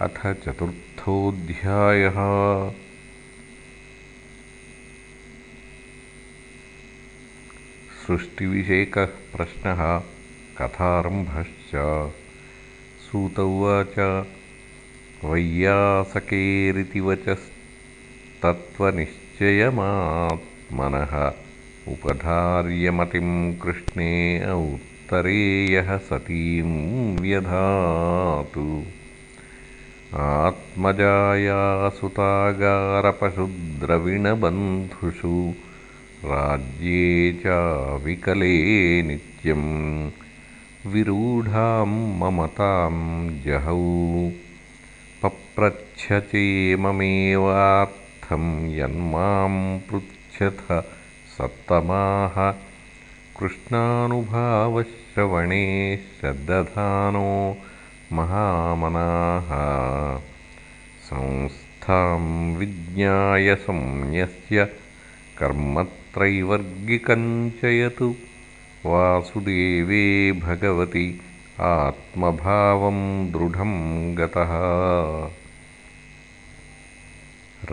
अथ चतुर्थोऽध्यायः। सृष्टिविषयकः प्रश्नः कथारम्भश्च। सूत उवाच वैयासकेरितिवचस्तत्त्वनिश्चयमात्मनः उपधार्यमतिं कृष्णे उत्तरेयः सतीं व्यधातु आत्मजायासुतागारपशुद्रविणबन्धुषु राज्ये चाविकले नित्यं विरूढां ममतां जहौ। पप्रच्छचेममेवार्थं यन्मां पृच्छथ सत्तमाः कृष्णानुभावश्रवणे श्रद्दधानो महामनाः। संस्थां विज्ञाय संन्यस्य कर्मत्रैवर्गिकञ्चयतु वासुदेवे भगवति आत्मभावं दृढं गतः।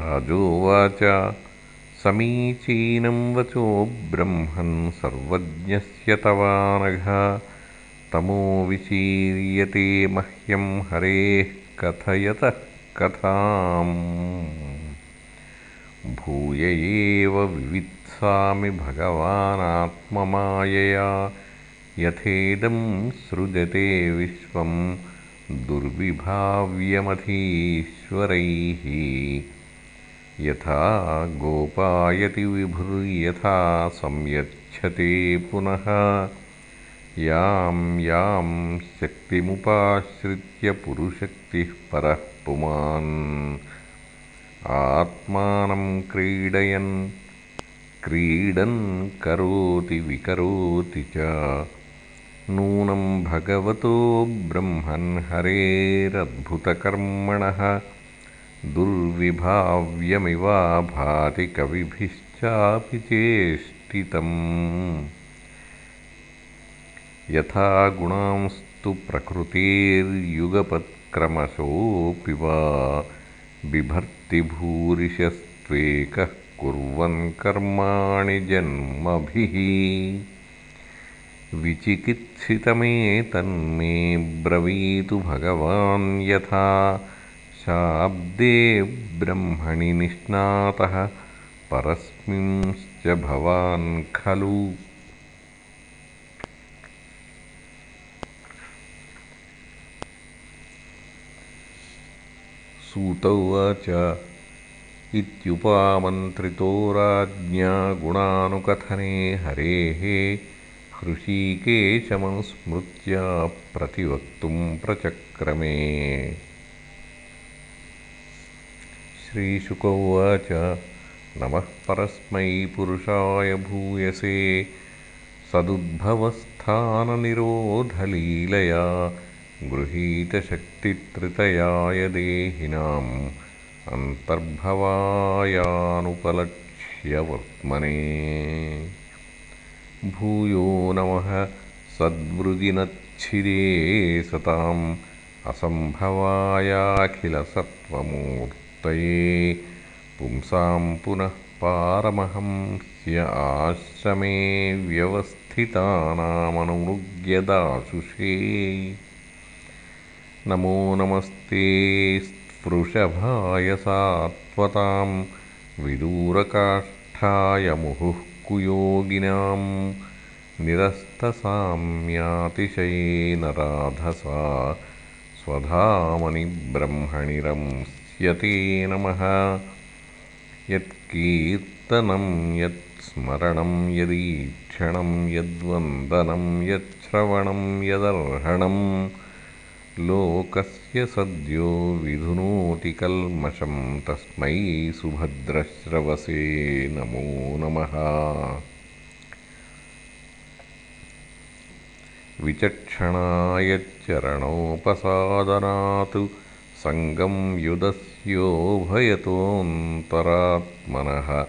राजोवाच समीचीनं वचो ब्रह्मन् सर्वज्ञस्य तवानघ तमो विचीर्यते मह्यं हरेः कथयतः कथाम्। भूय एव विवित्सामि भगवानात्ममायया यथेदं सृजते विश्वं दुर्विभाव्यमधीश्वरैः। यथा गोपायति विभुर्यथा संयच्छते पुनः यां यां शक्तिमुपाश्रित्य पुरुशक्तिः परः पुमान्। आत्मानं क्रीडयन् क्रीडन् करोति विकरोति च। नूनं भगवतो ब्रह्मन् हरेरद्भुतकर्मणः दुर्विभाव्यमिवाभाति कविभिश्चापि चेष्टितम् यथा गुणांस्तु प्रकृतेर्युगपत्क्रमशोऽपि वा बिभर्ति भूरिशस्त्वेकः कुर्वन् कर्माणि जन्मभिः। विचिकित्सितमेतन्मे ब्रवीतु भगवान् यथा शाब्दे ब्रह्मणि निष्णातः परस्मिंश्च भवान् खलु सूत उवाच इत्युपामन्त्रितो राज्ञा गुणानुकथने हरेः हृषीकेशमनुस्मृत्य प्रतिवक्तुं प्रचक्रमे। श्रीशुक उवाच नमः परस्मै पुरुषाय भूयसे सदुद्भवस्थाननिरोधलीलया गृहीतशक्तित्रितयाय देहिनाम् अन्तर्भवायानुपलक्ष्यवर्त्मने। भूयो नमः सद्वृदिनच्छिदे सताम् असम्भवायाखिलसत्त्वमूर्तये। पुंसां पुनः पारमहंस्य आश्रमे व्यवस्थितानामनुमृग्यदाशुषे नमो नमस्ते स्पृशभाय सात्वतां विदूरकाष्ठाय मुहुः कुयोगिनां निरस्तसाम्यातिशयेन राधसा स्वधामनि ब्रह्मणि रंस्यते नमः। यत्कीर्तनं यत्स्मरणं यदीक्षणं यद्वन्दनं यच्छ्रवणं यदर्हणम् लोकस्य सद्यो विधुनोति कल्मषं तस्मै सुभद्रश्रवसे नमो नमः। विचक्षणायच्चरणोपसादनात् सङ्गं युधस्योभयतोऽन्तरात्मनः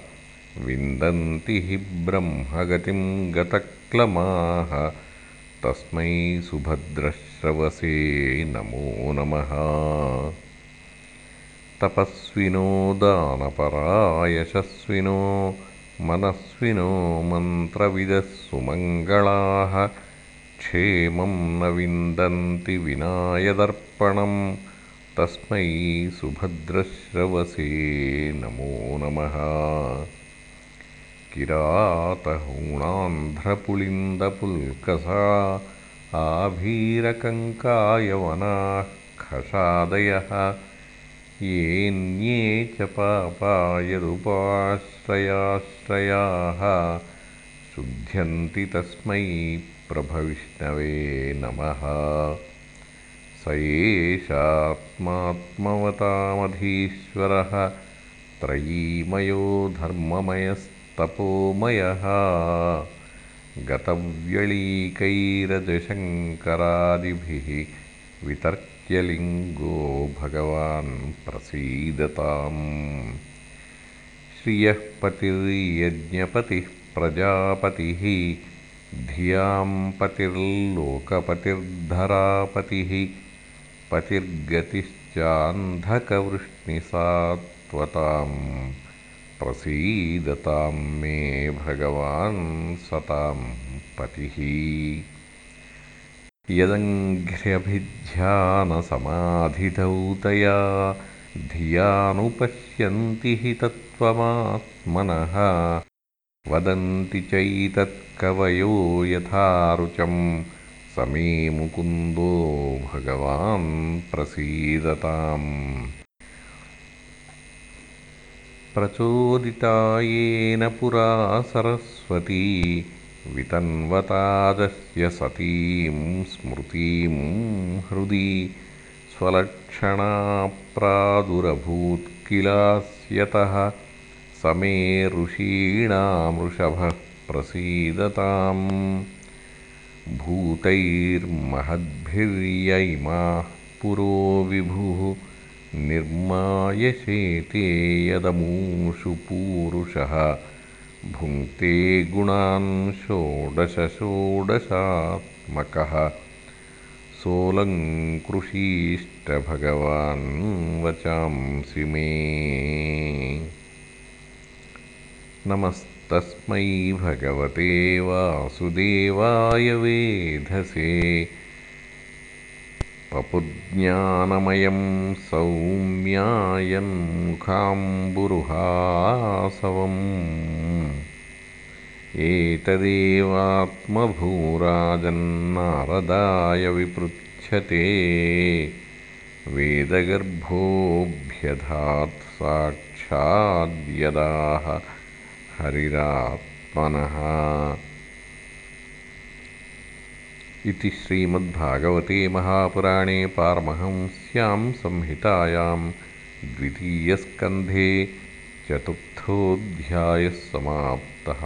विन्दन्ति हि ब्रह्मगतिं गतक्लमाः तस्मै सुभद्रश्रवसे नमो नमः। तपस्विनो दानपरायशस्विनो मनस्विनो मन्त्रविदः सुमङ्गलाः क्षेमं न विन्दन्ति विनायदर्पणं। तस्मै सुभद्रश्रवसे नमो नमः किरातहूणान्ध्रपुलिन्दपुल्कसा आभीरकङ्कायवनाः खशादयः येऽन्ये च पापा यदुपाश्रयाश्रयाः शुध्यन्ति तस्मै प्रभविष्णवे नमः। स एषात्मात्मवतामधीश्वरः त्रयीमयो धर्ममयस्तपोमयः गतव्यलीकैरजशङ्करादिभिः वितर्क्यलिङ्गो भगवान् प्रसीदताम्। श्रियः पतिर्यज्ञपतिः प्रजापतिः धियां पतिर्लोकपतिर्धरापतिः पतिर्गतिश्चान्धकवृष्णिसात्वताम् प्रसीदतां मे भगवान् सतां पतिः। यदङ्घ्र्यभिध्यानसमाधिधौतया धियानुपश्यन्ति हि तत्त्वमात्मनः। वदन्ति चैतत्कवयो यथारुचं स मे मुकुन्दो भगवान् प्रसीदताम् प्रचोदिता येन पुरा सरस्वती। वितन्वतादस्य सतीं स्मृतिं हृदि स्वलक्षणाप्रादुरभूत्किलास्यतः स मे ऋषीणामृषभः प्रसीदताम्। भूतैर्महद्भिर्य इमाः पुरो विभुः निर्मायशेते यदमूषु पूरुषः। भुङ्क्ते गुणान् षोडशषोडशात्मकः। सोऽलङ्कृषीष्टभगवान् वचांसि मे। नमस्तस्मै भगवते वासुदेवाय वेधसे पपुज्ञानमयं सौम्यायन्मुखाम्बुरुहासवम् एतदेवात्मभूराजन्नारदाय विपृच्छते। वेदगर्भोऽभ्यधात् साक्षाद्यदाह हरिरात्मनः इति श्रीमद्भागवते महापुराणे पारमहंस्यां संहितायां द्वितीयस्कन्धे चतुर्थोऽध्यायः समाप्तः